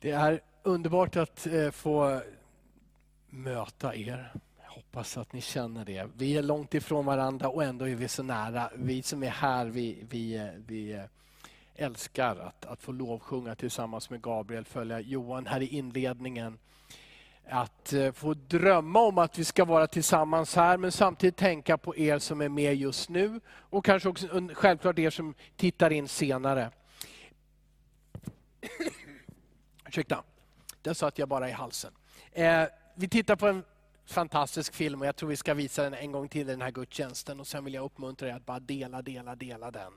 Det är underbart att eh, få möta er. Jag hoppas att ni känner det. Vi är långt ifrån varandra och ändå är vi så nära. Vi som är här, vi, vi, eh, vi eh, älskar att, att få lovsjunga tillsammans med Gabriel, följa Johan här i inledningen. Att få drömma om att vi ska vara tillsammans här, men samtidigt tänka på er som är med just nu och kanske också självklart er som tittar in senare. Ursäkta, där satt jag bara i halsen. Eh, vi tittar på en fantastisk film och jag tror vi ska visa den en gång till i den här gudstjänsten. Och sen vill jag uppmuntra dig att bara dela, dela, dela den.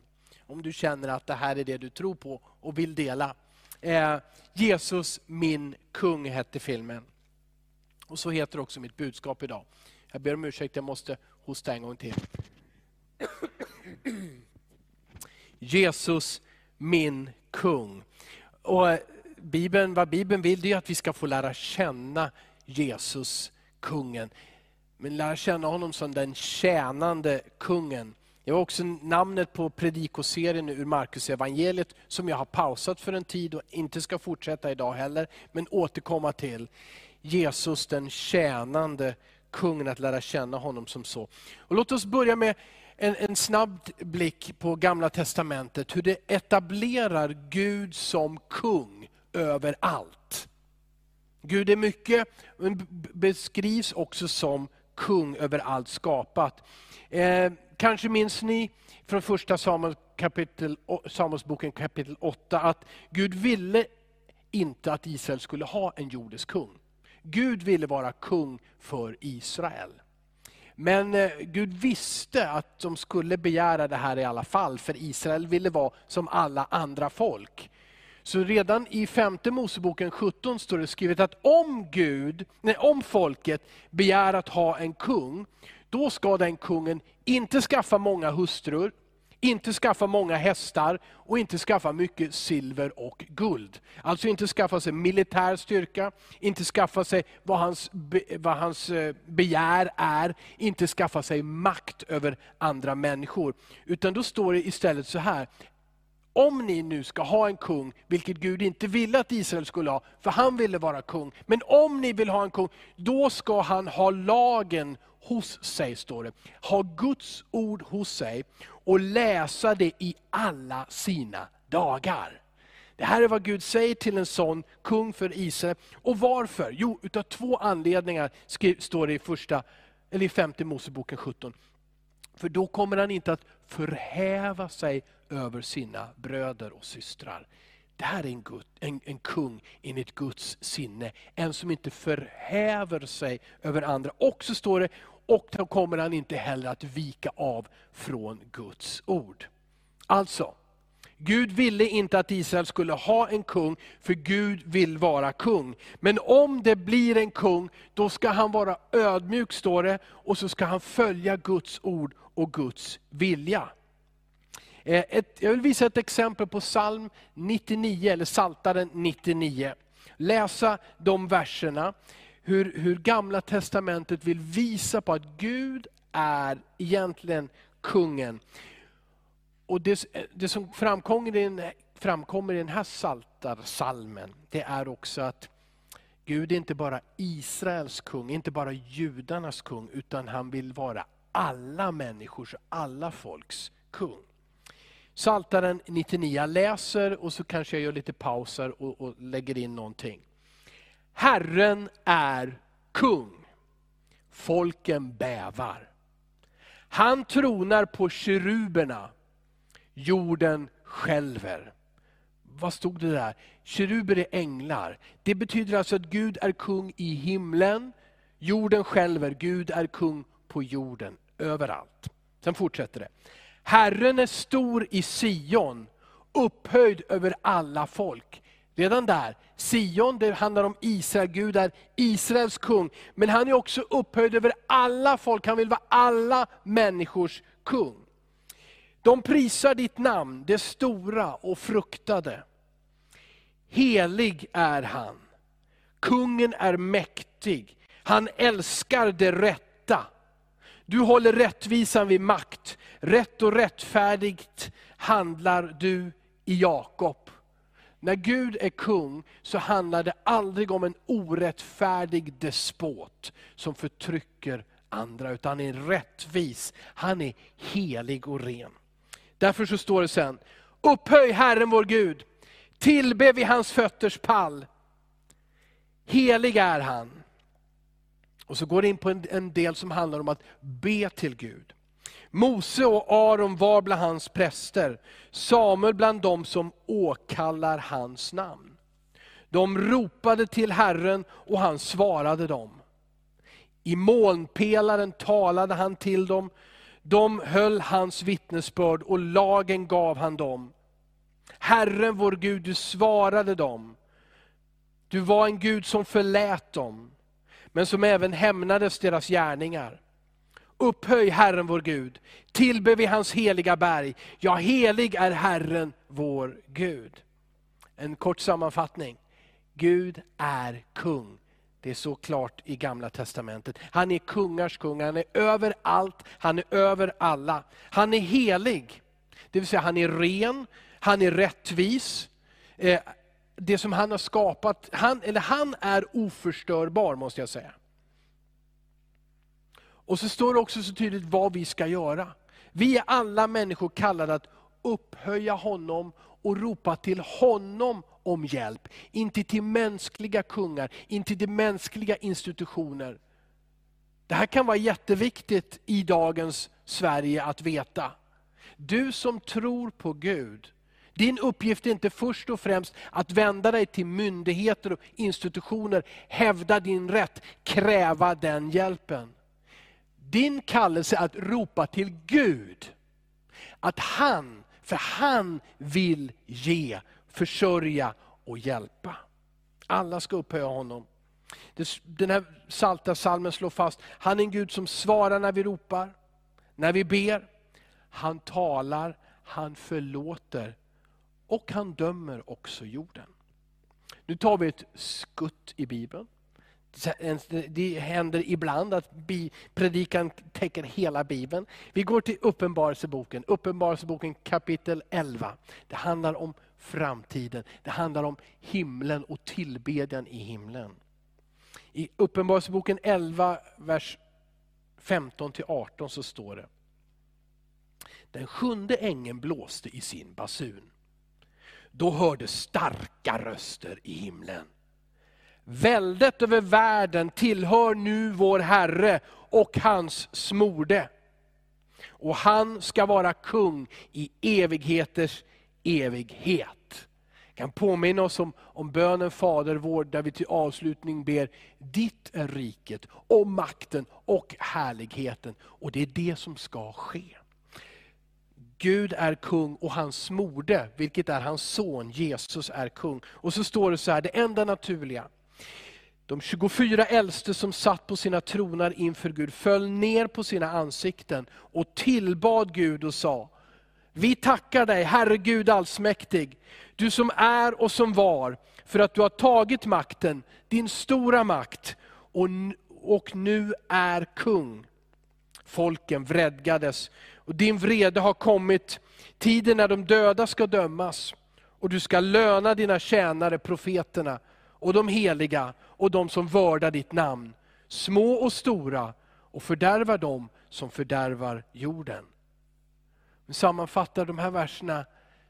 Om du känner att det här är det du tror på och vill dela. Eh, Jesus min kung hette filmen. Och så heter också mitt budskap idag. Jag ber om ursäkt, jag måste hosta en gång till. Jesus min kung. Och Bibeln, vad Bibeln vill det är att vi ska få lära känna Jesus, kungen. Men lära känna honom som den tjänande kungen. Det var också namnet på predikoserien ur Markus evangeliet som jag har pausat för en tid och inte ska fortsätta idag heller, men återkomma till. Jesus den tjänande kungen, att lära känna honom som så. Och låt oss börja med en, en snabb blick på Gamla Testamentet, hur det etablerar Gud som kung överallt. Gud är mycket, men beskrivs också som kung över allt skapat. Eh, kanske minns ni från första Samuel kapitel, Samuelsboken kapitel 8 att Gud ville inte att Israel skulle ha en jordisk kung. Gud ville vara kung för Israel. Men eh, Gud visste att de skulle begära det här i alla fall, för Israel ville vara som alla andra folk. Så redan i femte Moseboken 17 står det skrivet att om Gud, nej, om folket begär att ha en kung, då ska den kungen inte skaffa många hustrur, inte skaffa många hästar och inte skaffa mycket silver och guld. Alltså inte skaffa sig militär styrka, inte skaffa sig vad hans, vad hans eh, begär är, inte skaffa sig makt över andra människor. Utan då står det istället så här, om ni nu ska ha en kung, vilket Gud inte ville att Israel skulle ha, för han ville vara kung. Men om ni vill ha en kung, då ska han ha lagen hos sig, står det. Ha Guds ord hos sig och läsa det i alla sina dagar. Det här är vad Gud säger till en sån kung för Israel. Och varför? Jo, utav två anledningar står det i, första, eller i femte Moseboken 17. För då kommer han inte att förhäva sig över sina bröder och systrar. Det här är en, Gud, en, en kung enligt Guds sinne. En som inte förhäver sig över andra. Och så står det, och då kommer han inte heller att vika av från Guds ord. Alltså, Gud ville inte att Israel skulle ha en kung, för Gud vill vara kung. Men om det blir en kung, då ska han vara ödmjuk, står det, och så ska han följa Guds ord och Guds vilja. Eh, ett, jag vill visa ett exempel på psalm 99, eller Saltaren 99. Läsa de verserna, hur, hur gamla testamentet vill visa på att Gud är egentligen kungen. Och det, eh, det som framkommer i, den, framkommer i den här saltarsalmen, det är också att Gud är inte bara Israels kung, inte bara judarnas kung, utan han vill vara alla människors, alla folks kung. Saltaren 99, jag läser och så kanske jag gör lite pauser och, och lägger in någonting. Herren är kung, folken bävar. Han tronar på keruberna, jorden skälver. Vad stod det där? Keruber är änglar. Det betyder alltså att Gud är kung i himlen, jorden skälver, Gud är kung på jorden, överallt. Sen fortsätter det. Herren är stor i Sion, upphöjd över alla folk. Redan där, Sion det handlar om Israel, Gud är Israels kung. Men han är också upphöjd över alla folk, han vill vara alla människors kung. De prisar ditt namn, det stora och fruktade. Helig är han. Kungen är mäktig. Han älskar det rätta. Du håller rättvisan vid makt. Rätt och rättfärdigt handlar du i Jakob. När Gud är kung så handlar det aldrig om en orättfärdig despot som förtrycker andra, utan han är rättvis. Han är helig och ren. Därför så står det sen, upphöj Herren vår Gud, tillbe vid hans fötters pall. Helig är han. Och så går det in på en, en del som handlar om att be till Gud. Mose och Aron var bland hans präster, Samuel bland dem som åkallar hans namn. De ropade till Herren och han svarade dem. I molnpelaren talade han till dem, de höll hans vittnesbörd och lagen gav han dem. Herren vår Gud, du svarade dem. Du var en Gud som förlät dem, men som även hämnades deras gärningar. Upphöj Herren vår Gud, tillbe vi hans heliga berg. Ja, helig är Herren vår Gud. En kort sammanfattning. Gud är kung. Det är så klart i gamla testamentet. Han är kungars kung, han är över allt, han är över alla. Han är helig, det vill säga han är ren, han är rättvis. Eh, det som han har skapat, han, eller han är oförstörbar måste jag säga. Och så står det också så tydligt vad vi ska göra. Vi är alla människor kallade att upphöja honom och ropa till honom om hjälp. Inte till mänskliga kungar, inte till mänskliga institutioner. Det här kan vara jätteviktigt i dagens Sverige att veta. Du som tror på Gud, din uppgift är inte först och främst att vända dig till myndigheter och institutioner, hävda din rätt, kräva den hjälpen. Din kallelse är att ropa till Gud. Att han, för han vill ge, försörja och hjälpa. Alla ska upphöja honom. Den här salta salmen slår fast, han är en Gud som svarar när vi ropar, när vi ber. Han talar, han förlåter och han dömer också jorden. Nu tar vi ett skutt i Bibeln. Det händer ibland att predikan täcker hela Bibeln. Vi går till Uppenbarelseboken, Uppenbarelseboken kapitel 11. Det handlar om framtiden, det handlar om himlen och tillbedjan i himlen. I Uppenbarelseboken 11, vers 15-18 så står det. Den sjunde ängeln blåste i sin basun. Då hördes starka röster i himlen. Väldet över världen tillhör nu vår Herre och hans smorde. Och han ska vara kung i evigheters evighet. Jag kan påminna oss om, om bönen Fader vår, där vi till avslutning ber, ditt är riket och makten och härligheten. Och det är det som ska ske. Gud är kung och hans smorde, vilket är hans son, Jesus är kung. Och så står det så här, det enda naturliga. De 24 äldste som satt på sina tronar inför Gud föll ner på sina ansikten och tillbad Gud och sa, vi tackar dig, Herre Gud allsmäktig, du som är och som var, för att du har tagit makten, din stora makt, och, och nu är kung. Folken vredgades, och din vrede har kommit, tiden när de döda ska dömas, och du ska löna dina tjänare, profeterna, och de heliga, och de som vördar ditt namn, små och stora, och fördärvar dem som fördärvar jorden. Sammanfattar de här verserna,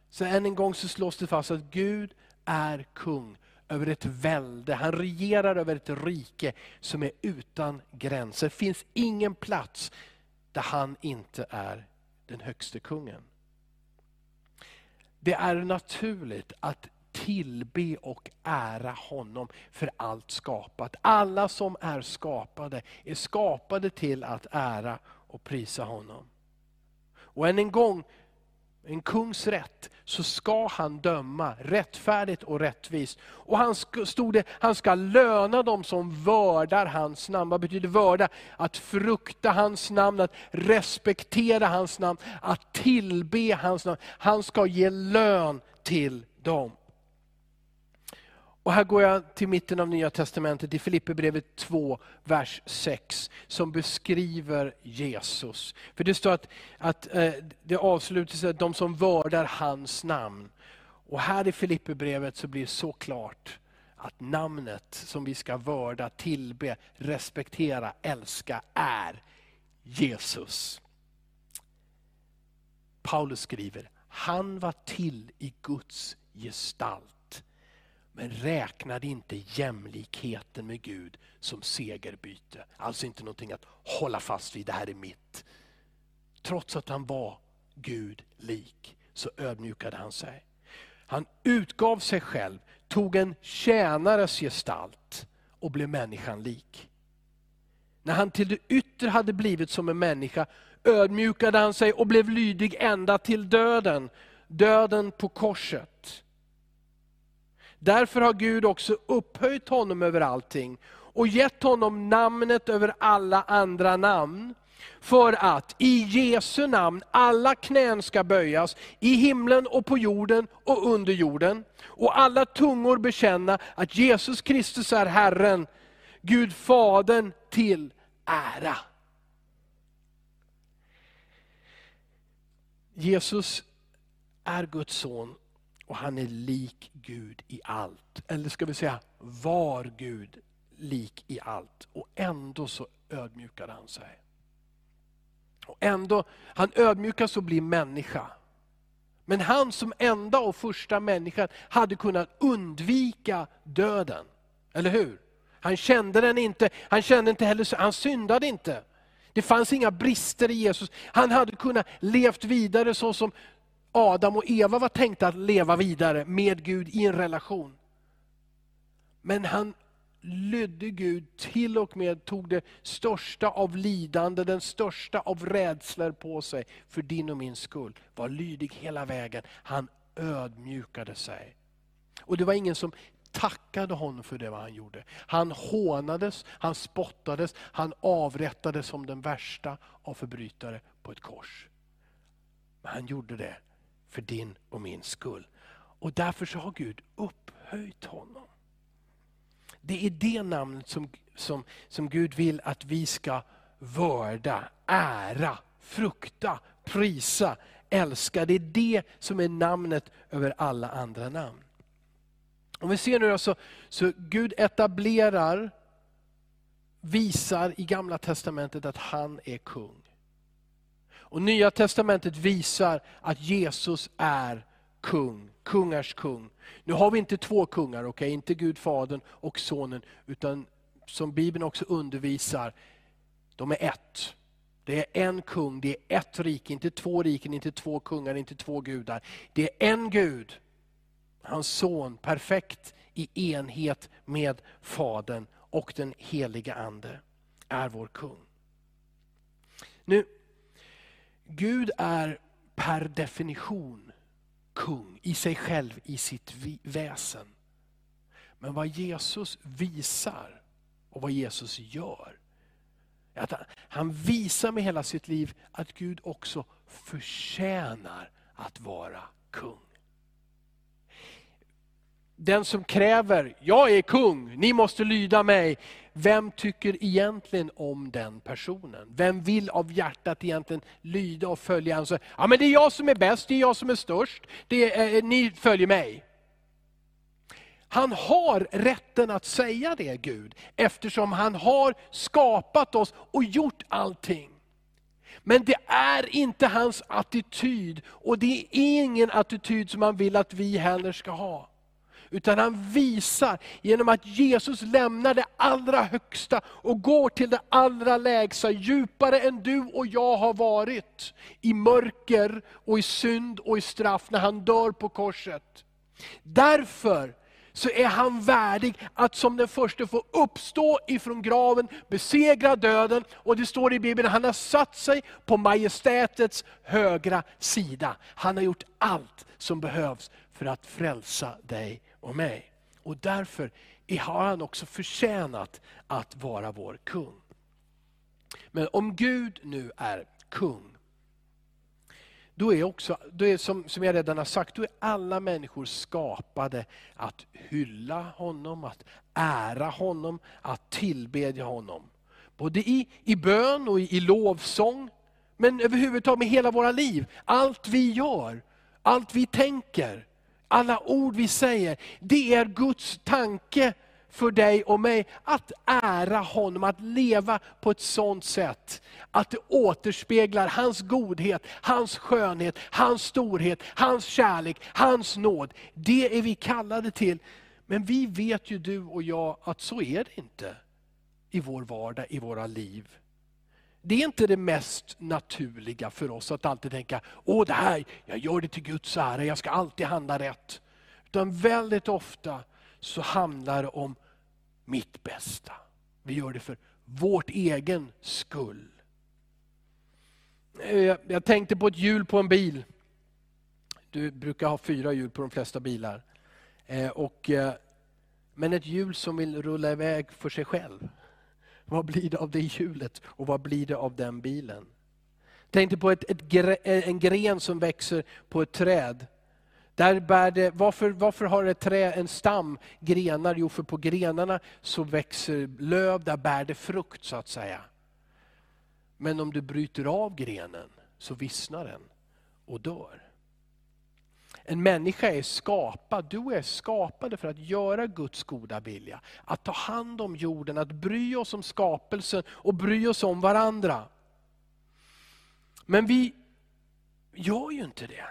så än en gång så slås det fast att Gud är kung över ett välde. Han regerar över ett rike som är utan gränser. Det finns ingen plats där han inte är den högste kungen. Det är naturligt att tillbe och ära honom för allt skapat. Alla som är skapade är skapade till att ära och prisa honom. Och än en gång, en kungs rätt, så ska han döma rättfärdigt och rättvist. Och han stod det, han ska löna dem som vördar hans namn. Vad betyder vörda? Att frukta hans namn, att respektera hans namn, att tillbe hans namn. Han ska ge lön till dem. Och här går jag till mitten av Nya Testamentet, i Filipperbrevet 2, vers 6, som beskriver Jesus. För det står att, att eh, det avslutas att de som vördar hans namn. Och här i Filipperbrevet så blir det så klart att namnet som vi ska vörda, tillbe, respektera, älska är Jesus. Paulus skriver, han var till i Guds gestalt, men räknade inte jämlikheten med Gud som segerbyte. Alltså inte någonting att hålla fast vid, det här är mitt. Trots att han var Gud lik, så ödmjukade han sig. Han utgav sig själv, tog en tjänares gestalt och blev människan lik. När han till det yttre hade blivit som en människa ödmjukade han sig och blev lydig ända till döden, döden på korset. Därför har Gud också upphöjt honom över allting och gett honom namnet över alla andra namn. För att i Jesu namn alla knän ska böjas, i himlen och på jorden och under jorden. Och alla tungor bekänna att Jesus Kristus är Herren, Gud Fadern till ära. Jesus är Guds son och han är lik Gud i allt. Eller ska vi säga, var Gud lik i allt. Och ändå så ödmjukade han sig. Och ändå, han ödmjukas och blir människa. Men han som enda och första människan hade kunnat undvika döden. Eller hur? Han kände den inte, han kände inte heller, han syndade inte. Det fanns inga brister i Jesus. Han hade kunnat levt vidare så som Adam och Eva var tänkta att leva vidare med Gud i en relation. Men han lydde Gud till och med tog det största av lidande, den största av rädslor på sig för din och min skull. Var lydig hela vägen. Han ödmjukade sig. Och det var ingen som tackade honom för det han gjorde. Han hånades, han spottades, han avrättades som den värsta av förbrytare på ett kors. Men han gjorde det för din och min skull. Och därför så har Gud upphöjt honom. Det är det namnet som, som, som Gud vill att vi ska vörda, ära, frukta, prisa, älska. Det är det som är namnet över alla andra namn. Om vi ser nu alltså, så Gud etablerar, visar i gamla testamentet att han är kung. Och Nya testamentet visar att Jesus är kung, kungars kung. Nu har vi inte två kungar, okay? inte Gud Fadern och Sonen, utan som Bibeln också undervisar, de är ett. Det är en kung, det är ett rike, inte två riken, inte två kungar, inte två gudar. Det är en Gud, hans son, perfekt i enhet med Fadern och den heliga Ande, är vår kung. Nu, Gud är per definition kung i sig själv, i sitt väsen. Men vad Jesus visar och vad Jesus gör, är att han visar med hela sitt liv att Gud också förtjänar att vara kung den som kräver, jag är kung, ni måste lyda mig. Vem tycker egentligen om den personen? Vem vill av hjärtat egentligen lyda och följa? Han ja men det är jag som är bäst, det är jag som är störst, det är, eh, eh, ni följer mig. Han har rätten att säga det Gud, eftersom han har skapat oss och gjort allting. Men det är inte hans attityd, och det är ingen attityd som han vill att vi heller ska ha. Utan han visar genom att Jesus lämnar det allra högsta och går till det allra lägsta, djupare än du och jag har varit. I mörker och i synd och i straff när han dör på korset. Därför så är han värdig att som den första få uppstå ifrån graven, besegra döden. Och det står i Bibeln, att han har satt sig på majestätets högra sida. Han har gjort allt som behövs för att frälsa dig och mig. Och därför har han också förtjänat att vara vår kung. Men om Gud nu är kung, då är också, då är som, som jag redan har sagt, då är alla människor skapade att hylla honom, att ära honom, att tillbedja honom. Både i, i bön och i, i lovsång, men överhuvudtaget med hela våra liv. Allt vi gör, allt vi tänker, alla ord vi säger, det är Guds tanke för dig och mig att ära honom, att leva på ett sådant sätt att det återspeglar hans godhet, hans skönhet, hans storhet, hans kärlek, hans nåd. Det är vi kallade till. Men vi vet ju du och jag att så är det inte i vår vardag, i våra liv. Det är inte det mest naturliga för oss att alltid tänka, åh det här, jag gör det till Guds ära, jag ska alltid handla rätt. Utan väldigt ofta så handlar det om mitt bästa. Vi gör det för vårt egen skull. Eh, jag tänkte på ett hjul på en bil. Du brukar ha fyra hjul på de flesta bilar. Eh, och, eh, men ett hjul som vill rulla iväg för sig själv. Vad blir det av det hjulet och vad blir det av den bilen? Tänkte på ett, ett, en gren som växer på ett träd. Där bär det, varför, varför har ett träd en stam grenar? Jo, för på grenarna så växer löv, där bär det frukt så att säga. Men om du bryter av grenen så vissnar den och dör. En människa är skapad, du är skapade för att göra Guds goda vilja. Att ta hand om jorden, att bry oss om skapelsen och bry oss om varandra. Men vi gör ju inte det.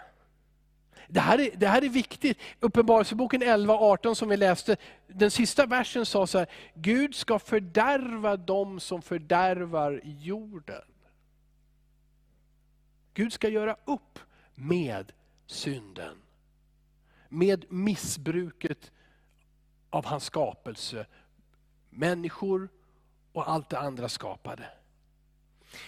Det här är, det här är viktigt. Uppenbarelseboken 11.18 som vi läste, den sista versen sa så här, Gud ska fördärva dem som fördärvar jorden. Gud ska göra upp med synden. Med missbruket av hans skapelse. Människor och allt det andra skapade.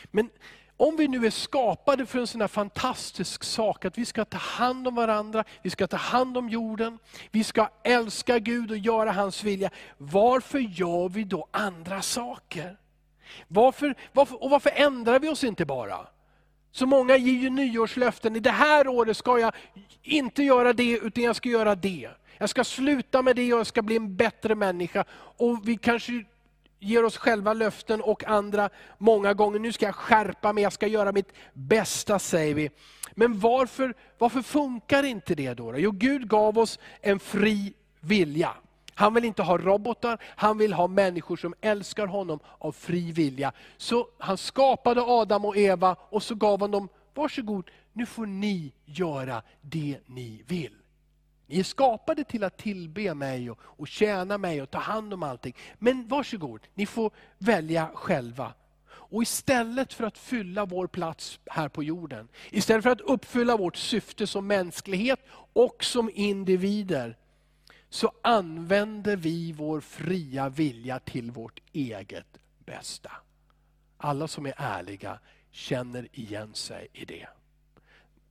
Men om vi nu är skapade för en sån här fantastisk sak, att vi ska ta hand om varandra, vi ska ta hand om jorden, vi ska älska Gud och göra hans vilja. Varför gör vi då andra saker? Varför, varför, och varför ändrar vi oss inte bara? Så många ger ju nyårslöften, i det här året ska jag inte göra det, utan jag ska göra det. Jag ska sluta med det och jag ska bli en bättre människa. Och vi kanske ger oss själva löften och andra många gånger, nu ska jag skärpa mig, jag ska göra mitt bästa säger vi. Men varför, varför funkar inte det då? Jo, Gud gav oss en fri vilja. Han vill inte ha robotar, han vill ha människor som älskar honom av fri vilja. Så han skapade Adam och Eva och så gav han dem, varsågod, nu får ni göra det ni vill. Ni är skapade till att tillbe mig och, och tjäna mig och ta hand om allting. Men varsågod, ni får välja själva. Och istället för att fylla vår plats här på jorden, istället för att uppfylla vårt syfte som mänsklighet och som individer, så använder vi vår fria vilja till vårt eget bästa. Alla som är ärliga känner igen sig i det.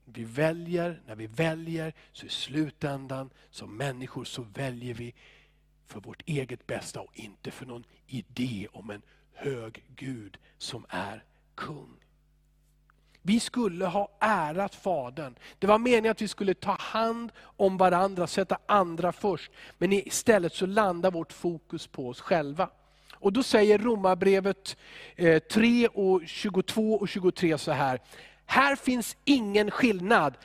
Vi väljer, när vi väljer, så i slutändan som människor så väljer vi för vårt eget bästa och inte för någon idé om en hög Gud som är kung. Vi skulle ha ärat Fadern. Det var meningen att vi skulle ta hand om varandra, sätta andra först. Men istället så landar vårt fokus på oss själva. Och Då säger Romarbrevet eh, 3, och 22 och 23 så här. Här finns ingen skillnad.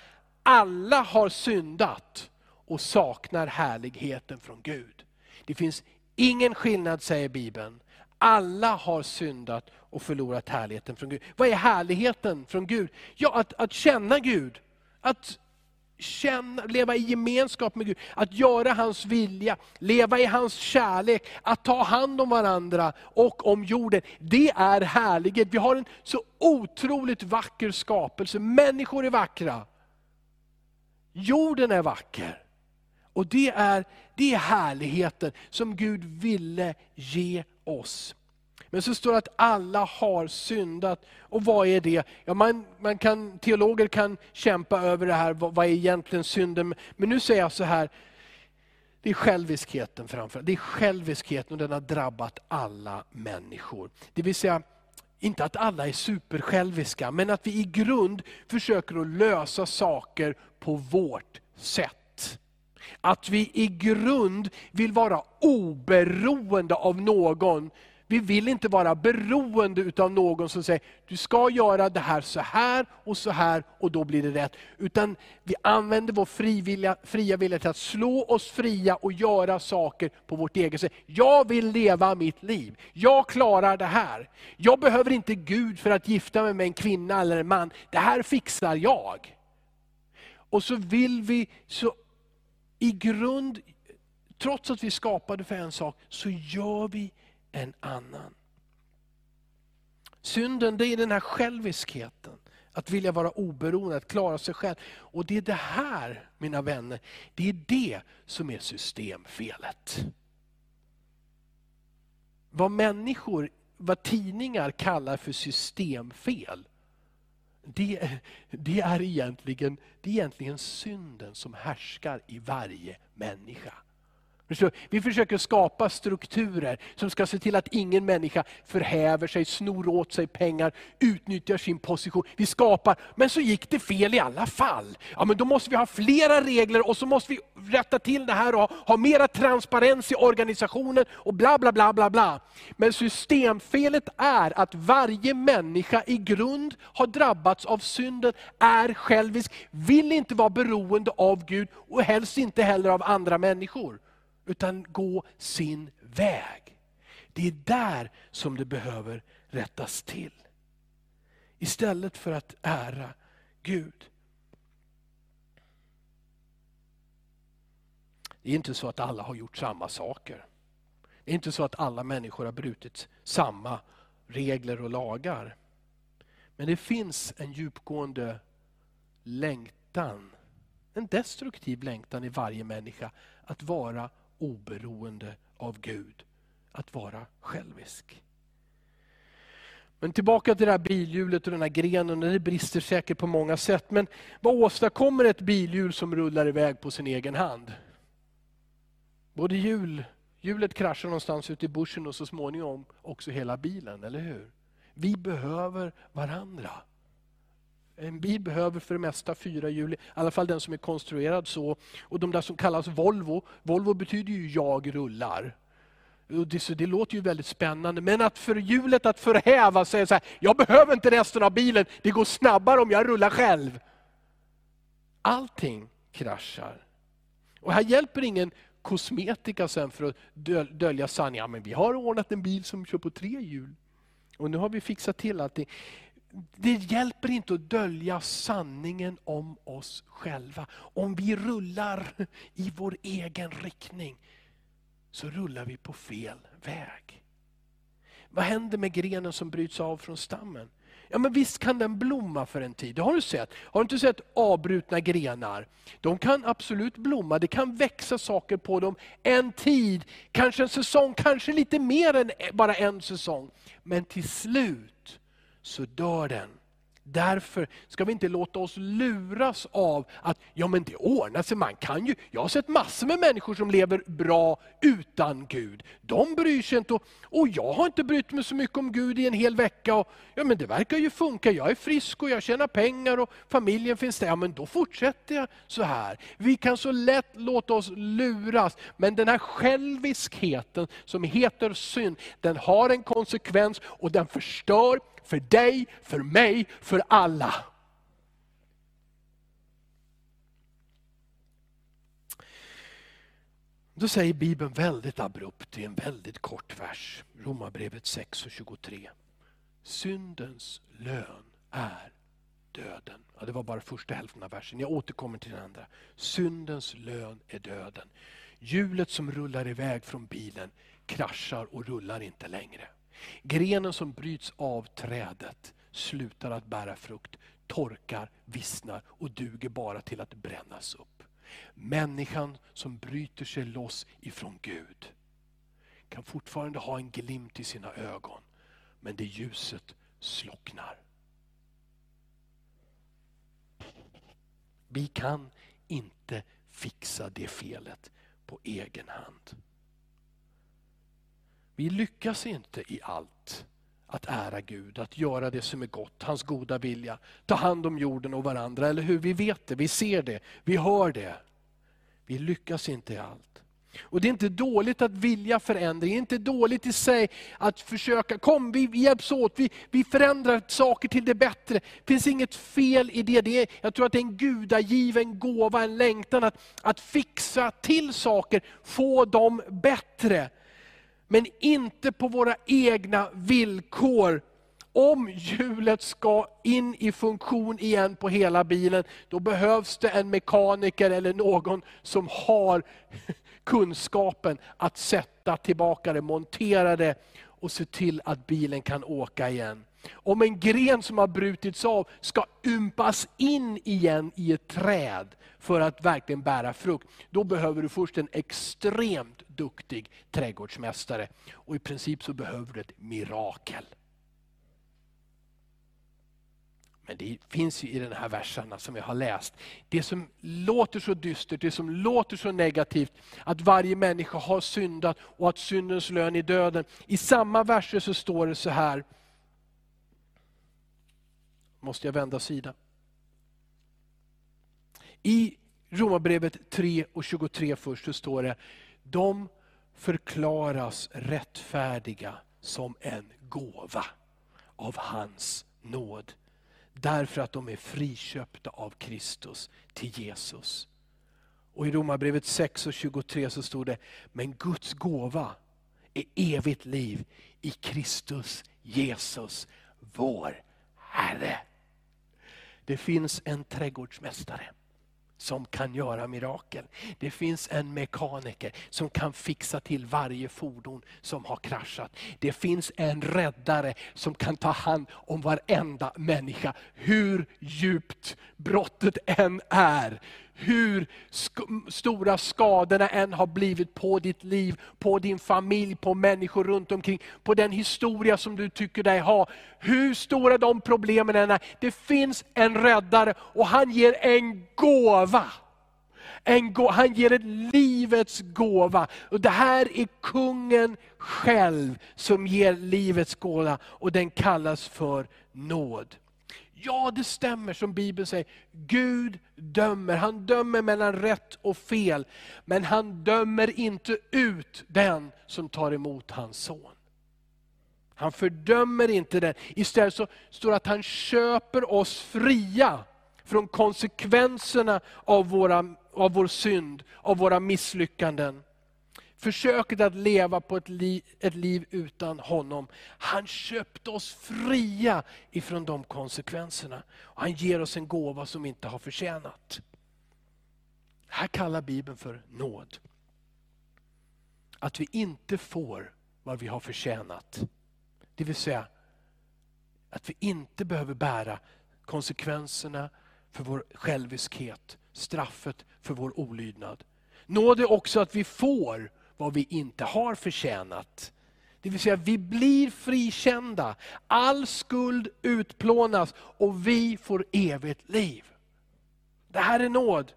Alla har syndat och saknar härligheten från Gud. Det finns ingen skillnad säger Bibeln. Alla har syndat och förlorat härligheten från Gud. Vad är härligheten från Gud? Ja, att, att känna Gud. Att känna, leva i gemenskap med Gud, att göra hans vilja, leva i hans kärlek, att ta hand om varandra och om jorden. Det är härlighet. Vi har en så otroligt vacker skapelse. Människor är vackra. Jorden är vacker. Och det är, det är härligheten som Gud ville ge oss. Men så står det att alla har syndat. Och vad är det? Ja, man, man kan, teologer kan kämpa över det här, vad, vad är egentligen synden? Men nu säger jag så här, det är själviskheten framför Det är själviskheten och den har drabbat alla människor. Det vill säga, inte att alla är supersjälviska, men att vi i grund försöker att lösa saker på vårt sätt. Att vi i grund vill vara oberoende av någon Vi vill inte vara beroende utav någon som säger, du ska göra det här så här och så här och då blir det rätt. Utan vi använder vår frivilliga, fria vilja till att slå oss fria och göra saker på vårt eget sätt. Jag vill leva mitt liv. Jag klarar det här. Jag behöver inte Gud för att gifta mig med en kvinna eller en man. Det här fixar jag. Och så vill vi, så i grund, trots att vi skapade för en sak, så gör vi en annan. Synden det är den här själviskheten. Att vilja vara oberoende, att klara sig själv. Och det är det här, mina vänner, det är det som är systemfelet. Vad människor, vad tidningar kallar för systemfel, det, det, är egentligen, det är egentligen synden som härskar i varje människa. Vi försöker skapa strukturer som ska se till att ingen människa förhäver sig, snor åt sig pengar, utnyttjar sin position. Vi skapar, men så gick det fel i alla fall. Ja, men då måste vi ha flera regler och så måste vi rätta till det här och ha mera transparens i organisationen och bla bla bla bla bla. Men systemfelet är att varje människa i grund har drabbats av synden, är självisk, vill inte vara beroende av Gud och helst inte heller av andra människor utan gå sin väg. Det är där som det behöver rättas till. Istället för att ära Gud. Det är inte så att alla har gjort samma saker. Det är inte så att alla människor har brutit samma regler och lagar. Men det finns en djupgående längtan, en destruktiv längtan i varje människa att vara oberoende av Gud. Att vara självisk. Men tillbaka till det här bilhjulet och den här grenen, det brister säkert på många sätt. Men vad åstadkommer ett bilhjul som rullar iväg på sin egen hand? Både hjul, hjulet kraschar någonstans ute i bussen och så småningom också hela bilen, eller hur? Vi behöver varandra. En bil behöver för det mesta fyra hjul, i alla fall den som är konstruerad så. Och de där som kallas Volvo, Volvo betyder ju jag rullar. Det, så det låter ju väldigt spännande, men att för hjulet att förhäva sig, så här, jag behöver inte resten av bilen, det går snabbare om jag rullar själv. Allting kraschar. Och här hjälper ingen kosmetika sen för att dölja sanningen. Ja, men vi har ordnat en bil som kör på tre hjul. Och nu har vi fixat till allting det hjälper inte att dölja sanningen om oss själva. Om vi rullar i vår egen riktning, så rullar vi på fel väg. Vad händer med grenen som bryts av från stammen? Ja men visst kan den blomma för en tid, det har du sett. Har du inte sett avbrutna grenar? De kan absolut blomma, det kan växa saker på dem en tid, kanske en säsong, kanske lite mer än bara en säsong. Men till slut så dör den. Därför ska vi inte låta oss luras av att ja men det ordnar sig, man kan ju. Jag har sett massor med människor som lever bra utan Gud. De bryr sig inte och, och jag har inte brytt mig så mycket om Gud i en hel vecka. Och, ja men det verkar ju funka, jag är frisk och jag tjänar pengar och familjen finns där. Ja men då fortsätter jag så här. Vi kan så lätt låta oss luras. Men den här själviskheten som heter synd, den har en konsekvens och den förstör för dig, för mig, för alla. Då säger Bibeln väldigt abrupt i en väldigt kort vers, Romarbrevet 6 och 23. Syndens lön är döden. Ja, det var bara första hälften av versen, jag återkommer till den andra. Syndens lön är döden. Hjulet som rullar iväg från bilen kraschar och rullar inte längre. Grenen som bryts av trädet slutar att bära frukt, torkar, vissnar och duger bara till att brännas upp. Människan som bryter sig loss ifrån Gud kan fortfarande ha en glimt i sina ögon, men det ljuset slocknar. Vi kan inte fixa det felet på egen hand. Vi lyckas inte i allt att ära Gud, att göra det som är gott, hans goda vilja. Ta hand om jorden och varandra, eller hur? Vi vet det, vi ser det, vi hör det. Vi lyckas inte i allt. Och Det är inte dåligt att vilja förändring, det är inte dåligt i sig att försöka, kom vi hjälps åt, vi, vi förändrar saker till det bättre. Det finns inget fel i det. det är, jag tror att det är en gudagiven gåva, en längtan att, att fixa till saker, få dem bättre. Men inte på våra egna villkor om hjulet ska in i funktion igen på hela bilen, då behövs det en mekaniker eller någon som har kunskapen att sätta tillbaka det, montera det och se till att bilen kan åka igen. Om en gren som har brutits av ska ympas in igen i ett träd för att verkligen bära frukt, då behöver du först en extremt duktig trädgårdsmästare. Och i princip så behöver du ett mirakel. Men det finns ju i den här verserna som jag har läst, det som låter så dystert, det som låter så negativt, att varje människa har syndat och att syndens lön är döden. I samma verser så står det så här, måste jag vända sida. I Romarbrevet 3 och 23 först så står det, de förklaras rättfärdiga som en gåva av hans nåd Därför att de är friköpta av Kristus till Jesus. Och I Romarbrevet 6 och 23 så stod det, men Guds gåva är evigt liv i Kristus Jesus, vår Herre. Det finns en trädgårdsmästare som kan göra mirakel. Det finns en mekaniker som kan fixa till varje fordon som har kraschat. Det finns en räddare som kan ta hand om varenda människa, hur djupt brottet än är. Hur sk stora skadorna än har blivit på ditt liv, på din familj, på människor runt omkring, på den historia som du tycker dig ha. Hur stora de problemen än är, det finns en räddare och han ger en gåva. En gå han ger ett livets gåva. Och Det här är kungen själv som ger livets gåva och den kallas för nåd. Ja, det stämmer som Bibeln säger. Gud dömer. Han dömer mellan rätt och fel. Men han dömer inte ut den som tar emot hans son. Han fördömer inte den. Istället så står det att han köper oss fria från konsekvenserna av, våra, av vår synd, av våra misslyckanden försöket att leva på ett liv, ett liv utan honom. Han köpte oss fria ifrån de konsekvenserna. Och han ger oss en gåva som vi inte har förtjänat. Det här kallar Bibeln för nåd. Att vi inte får vad vi har förtjänat. Det vill säga att vi inte behöver bära konsekvenserna för vår själviskhet, straffet för vår olydnad. Nåd är också att vi får vad vi inte har förtjänat. Det vill säga vi blir frikända, all skuld utplånas och vi får evigt liv. Det här är nåd.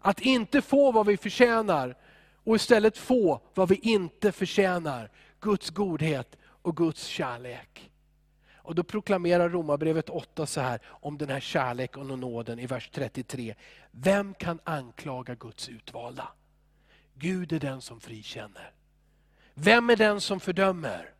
Att inte få vad vi förtjänar och istället få vad vi inte förtjänar. Guds godhet och Guds kärlek. Och Då proklamerar Romarbrevet 8 så här om den här kärleken och nåden i vers 33. Vem kan anklaga Guds utvalda? Gud är den som frikänner. Vem är den som fördömer?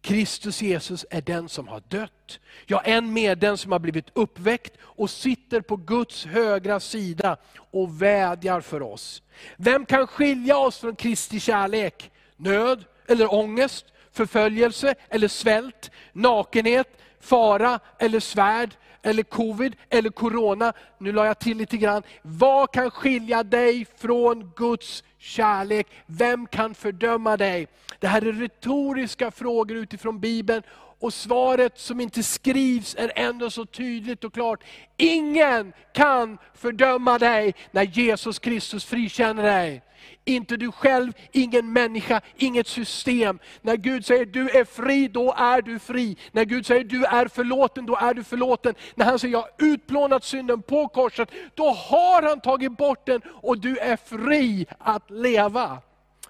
Kristus Jesus är den som har dött, ja än mer den som har blivit uppväckt och sitter på Guds högra sida och vädjar för oss. Vem kan skilja oss från Kristi kärlek? Nöd eller ångest, förföljelse eller svält, nakenhet, fara eller svärd eller covid eller corona. Nu la jag till lite grann. Vad kan skilja dig från Guds kärlek? Vem kan fördöma dig? Det här är retoriska frågor utifrån Bibeln. Och svaret som inte skrivs är ändå så tydligt och klart. Ingen kan fördöma dig när Jesus Kristus frikänner dig. Inte du själv, ingen människa, inget system. När Gud säger du är fri, då är du fri. När Gud säger du är förlåten, då är du förlåten. När han säger jag har utplånat synden på korset, då har han tagit bort den och du är fri att leva.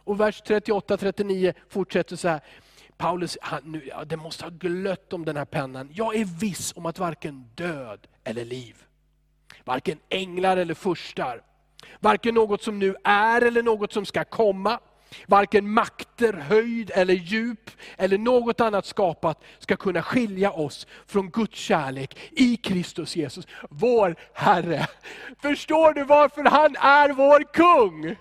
Och vers 38-39 fortsätter så här. Paulus, han, nu, ja, det måste ha glött om den här pennan. Jag är viss om att varken död eller liv, varken änglar eller furstar, Varken något som nu är eller något som ska komma. Varken makter, höjd eller djup eller något annat skapat ska kunna skilja oss från Guds kärlek i Kristus Jesus, vår Herre. Förstår du varför han är vår kung?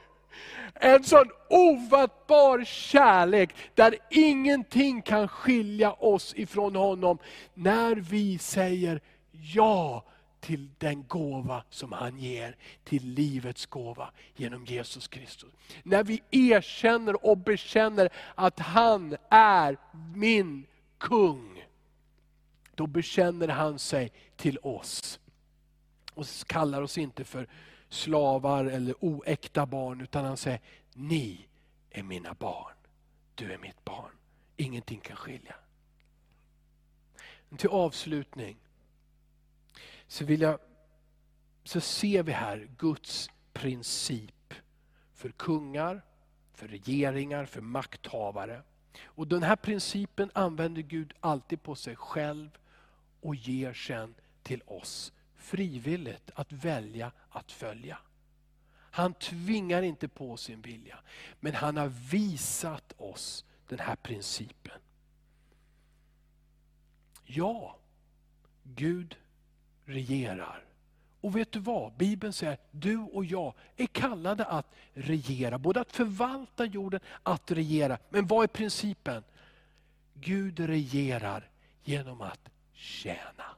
En sån ofattbar kärlek, där ingenting kan skilja oss ifrån honom, när vi säger ja till den gåva som han ger, till livets gåva genom Jesus Kristus. När vi erkänner och bekänner att han är min kung, då bekänner han sig till oss. Och kallar oss inte för slavar eller oäkta barn, utan han säger, ni är mina barn. Du är mitt barn. Ingenting kan skilja. Till avslutning så, vill jag, så ser vi här Guds princip för kungar, för regeringar, för makthavare. Och Den här principen använder Gud alltid på sig själv och ger sen till oss frivilligt att välja att följa. Han tvingar inte på sin vilja, men han har visat oss den här principen. Ja, Gud regerar. Och vet du vad? Bibeln säger att du och jag är kallade att regera. Både att förvalta jorden, att regera. Men vad är principen? Gud regerar genom att tjäna.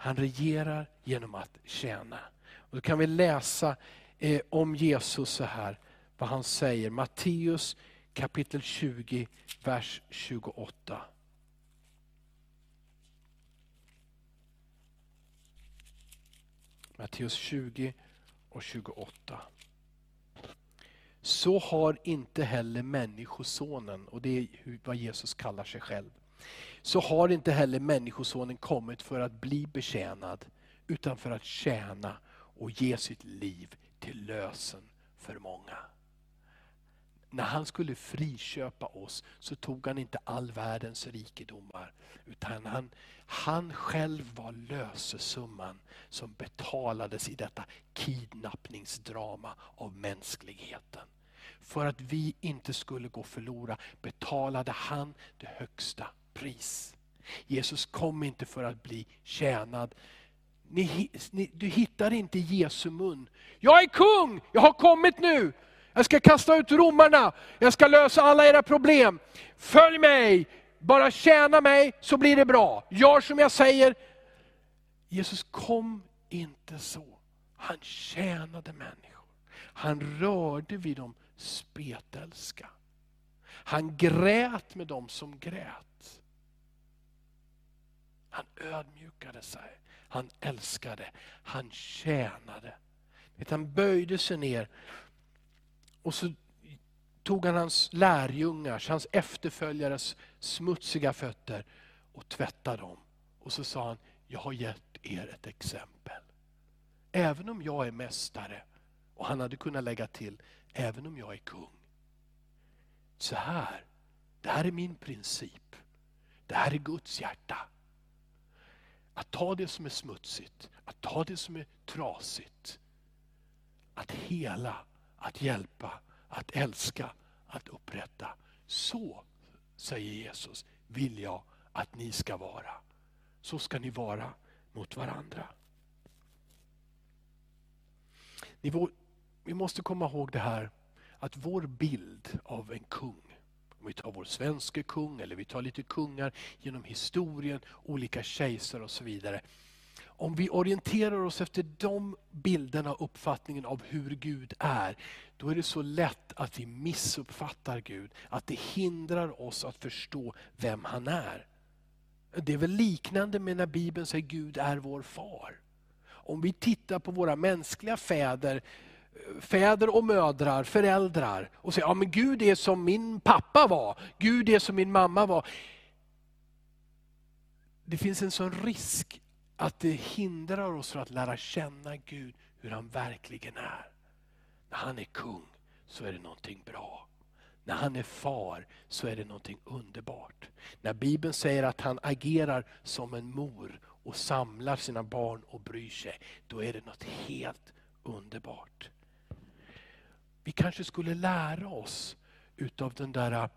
Han regerar genom att tjäna. Och då kan vi läsa eh, om Jesus så här, vad han säger. Matteus kapitel 20, vers 28. Matteus 20 och 28. Så har inte heller Människosonen, och det är vad Jesus kallar sig själv, så har inte heller Människosonen kommit för att bli betjänad, utan för att tjäna och ge sitt liv till lösen för många. När han skulle friköpa oss så tog han inte all världens rikedomar. Utan han, han själv var lösesumman som betalades i detta kidnappningsdrama av mänskligheten. För att vi inte skulle gå förlora betalade han det högsta pris. Jesus kom inte för att bli tjänad. Ni, ni, du hittar inte Jesu mun. Jag är kung, jag har kommit nu. Jag ska kasta ut romarna, jag ska lösa alla era problem. Följ mig, bara tjäna mig så blir det bra. Gör som jag säger. Jesus kom inte så. Han tjänade människor. Han rörde vid de spetälska. Han grät med dem som grät. Han ödmjukade sig. Han älskade. Han tjänade. Han böjde sig ner och så tog han hans lärjungars, hans efterföljares smutsiga fötter och tvättade dem. Och så sa han, jag har gett er ett exempel. Även om jag är mästare, och han hade kunnat lägga till, även om jag är kung. Så här, det här är min princip. Det här är Guds hjärta. Att ta det som är smutsigt, att ta det som är trasigt. Att hela att hjälpa, att älska, att upprätta. Så, säger Jesus, vill jag att ni ska vara. Så ska ni vara mot varandra. Vi måste komma ihåg det här att vår bild av en kung, om vi tar vår svenska kung eller vi tar lite kungar genom historien, olika kejsare och så vidare om vi orienterar oss efter de bilderna och uppfattningen av hur Gud är, då är det så lätt att vi missuppfattar Gud. Att det hindrar oss att förstå vem han är. Det är väl liknande med när Bibeln säger Gud är vår far. Om vi tittar på våra mänskliga fäder, fäder och mödrar, föräldrar och säger, ja men Gud är som min pappa var, Gud är som min mamma var. Det finns en sån risk att det hindrar oss från att lära känna Gud, hur han verkligen är. När han är kung så är det någonting bra. När han är far så är det någonting underbart. När Bibeln säger att han agerar som en mor och samlar sina barn och bryr sig, då är det något helt underbart. Vi kanske skulle lära oss utav den där äh,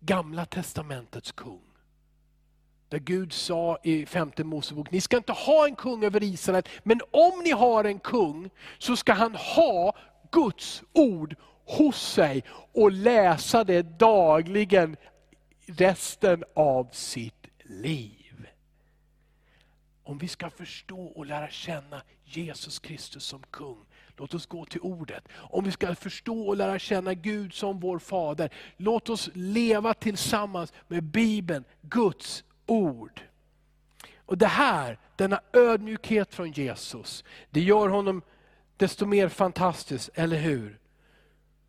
gamla testamentets kung. Där Gud sa i femte Mosebok, ni ska inte ha en kung över Israel, men om ni har en kung så ska han ha Guds ord hos sig och läsa det dagligen resten av sitt liv. Om vi ska förstå och lära känna Jesus Kristus som kung, låt oss gå till ordet. Om vi ska förstå och lära känna Gud som vår Fader, låt oss leva tillsammans med Bibeln, Guds ord. Och Det här, denna ödmjukhet från Jesus, det gör honom desto mer fantastisk, eller hur?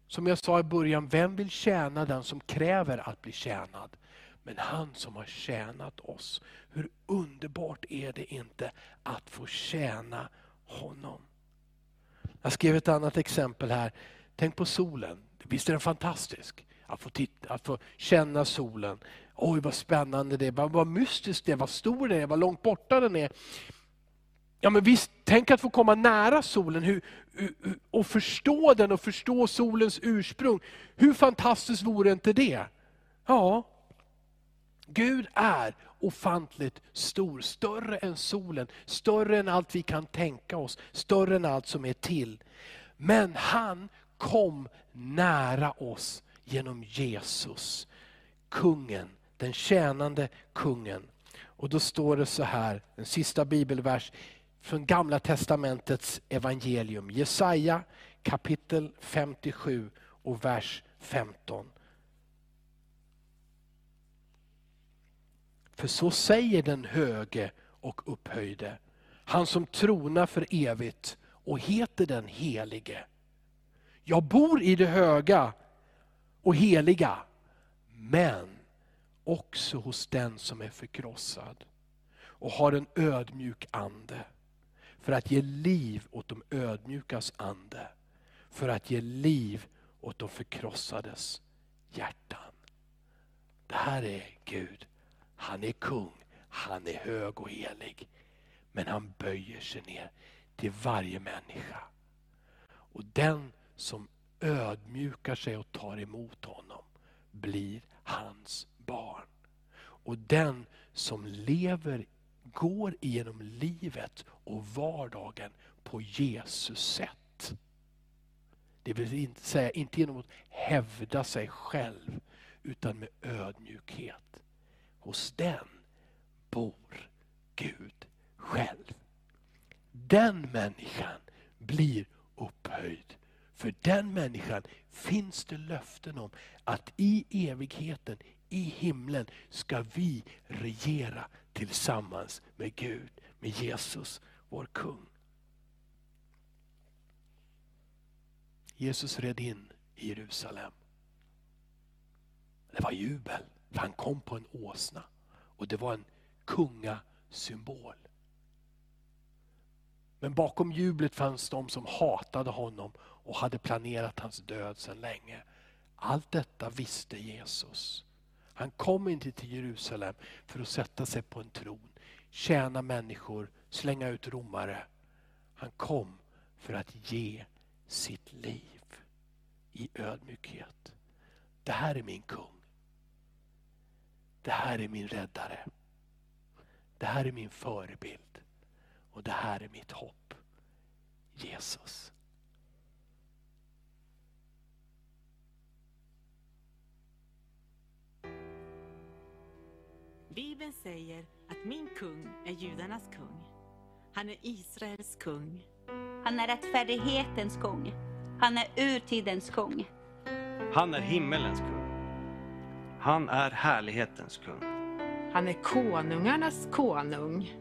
Som jag sa i början, vem vill tjäna den som kräver att bli tjänad? Men han som har tjänat oss. Hur underbart är det inte att få tjäna honom? Jag skrev ett annat exempel här. Tänk på solen. Visst är den fantastisk? Att få, titta, att få känna solen. Oj vad spännande det är, vad, vad mystiskt det är, vad stor den är, vad långt borta den är. Ja men visst, tänk att få komma nära solen hur, och förstå den och förstå solens ursprung. Hur fantastiskt vore inte det? Ja, Gud är ofantligt stor, större än solen, större än allt vi kan tänka oss, större än allt som är till. Men han kom nära oss genom Jesus, kungen, den tjänande kungen. Och då står det så här, en sista bibelvers från Gamla testamentets evangelium. Jesaja kapitel 57 och vers 15. För så säger den höge och upphöjde, han som tronar för evigt och heter den helige. Jag bor i det höga och heliga, men också hos den som är förkrossad och har en ödmjuk ande för att ge liv åt de ödmjukas ande. För att ge liv åt de förkrossades hjärtan. Det här är Gud. Han är kung, han är hög och helig. Men han böjer sig ner till varje människa. Och den som ödmjukar sig och tar emot honom blir hans barn. Och den som lever går igenom livet och vardagen på Jesus sätt. Det vill inte säga, inte genom att hävda sig själv, utan med ödmjukhet. Hos den bor Gud själv. Den människan blir upphöjd. För den människan finns det löften om att i evigheten, i himlen, ska vi regera tillsammans med Gud, med Jesus, vår kung. Jesus red in i Jerusalem. Det var jubel, för han kom på en åsna. Och det var en kungasymbol. Men bakom jublet fanns de som hatade honom och hade planerat hans död sedan länge. Allt detta visste Jesus. Han kom inte till Jerusalem för att sätta sig på en tron, tjäna människor, slänga ut romare. Han kom för att ge sitt liv i ödmjukhet. Det här är min kung. Det här är min räddare. Det här är min förebild. Och det här är mitt hopp. Jesus. Bibeln säger att min kung är judarnas kung. Han är Israels kung. Han är rättfärdighetens kung. Han är urtidens kung. Han är himmelens kung. Han är härlighetens kung. Han är konungarnas konung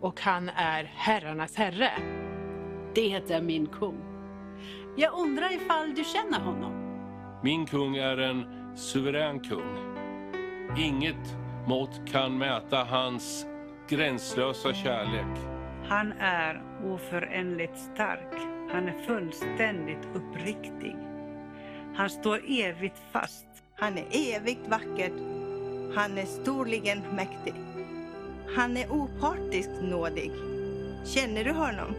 och han är herrarnas herre. Det är min kung. Jag undrar ifall du känner honom? Min kung är en suverän kung. Inget mått kan mäta hans gränslösa kärlek. Han är oföränderligt stark. Han är fullständigt uppriktig. Han står evigt fast. Han är evigt vacker. Han är storligen mäktig. Han är opartiskt nådig. Känner du honom?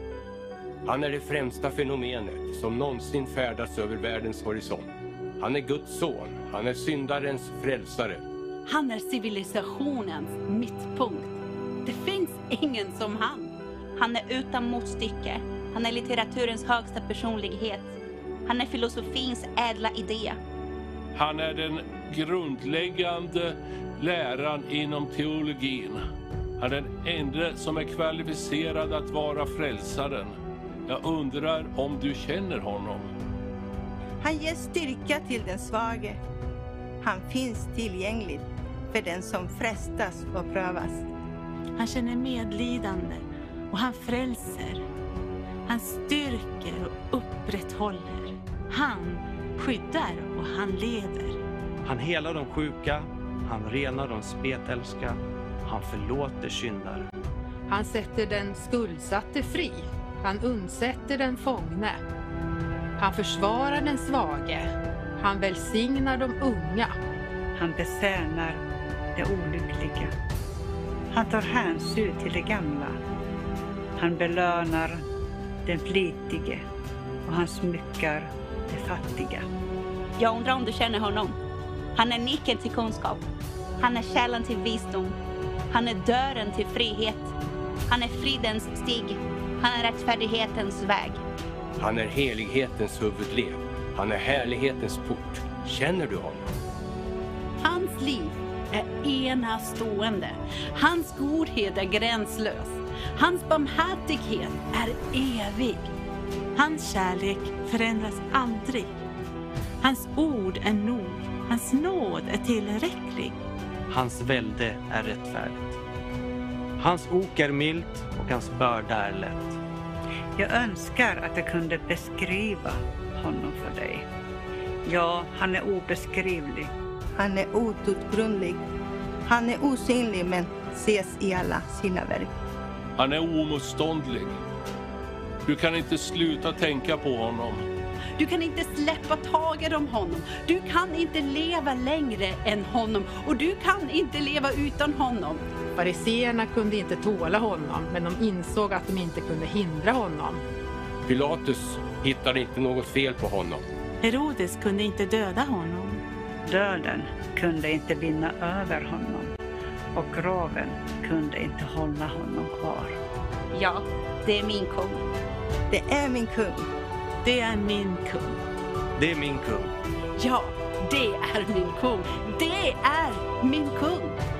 Han är det främsta fenomenet som någonsin färdats över världens horisont. Han är Guds son. Han är syndarens frälsare. Han är civilisationens mittpunkt. Det finns ingen som han. Han är utan motstycke. Han är litteraturens högsta personlighet. Han är filosofins ädla idé. Han är den grundläggande läran inom teologin. Han är den enda som är kvalificerad att vara frälsaren. Jag undrar om du känner honom? Han ger styrka till den svage. Han finns tillgänglig för den som frestas och prövas. Han känner medlidande och han frälser. Han styrker och upprätthåller. Han skyddar och han leder. Han helar de sjuka, han renar de spetälska, han förlåter syndare. Han sätter den skuldsatte fri. Han undsätter den fångne. Han försvarar den svage. Han välsignar de unga. Han besärnar det olyckliga. Han tar hänsyn till det gamla. Han belönar den flitige och han smyckar det fattiga. Jag undrar om du känner honom. Han är nyckeln till kunskap. Han är källan till visdom. Han är dörren till frihet. Han är fridens stig. Han är rättfärdighetens väg. Han är helighetens huvudled. Han är härlighetens port. Känner du honom? Hans liv är enastående. Hans godhet är gränslös. Hans barmhärtighet är evig. Hans kärlek förändras aldrig. Hans ord är nog. Hans nåd är tillräcklig. Hans välde är rättfärdigt. Hans ok är milt och hans börda är lätt. Jag önskar att jag kunde beskriva honom för dig. Ja, han är obeskrivlig. Han är outgrundlig. Han är osynlig men ses i alla sina verk. Han är omotståndlig. Du kan inte sluta tänka på honom. Du kan inte släppa taget om honom. Du kan inte leva längre än honom och du kan inte leva utan honom. Fariseerna kunde inte tåla honom, men de insåg att de inte kunde hindra honom. Pilatus hittade inte något fel på honom. Herodes kunde inte döda honom. Döden kunde inte vinna över honom och graven kunde inte hålla honom kvar. Ja, det är min kung. Det är min kung. Det är min kung. Det är min kung. Ja, det är min kung. Det är min kung.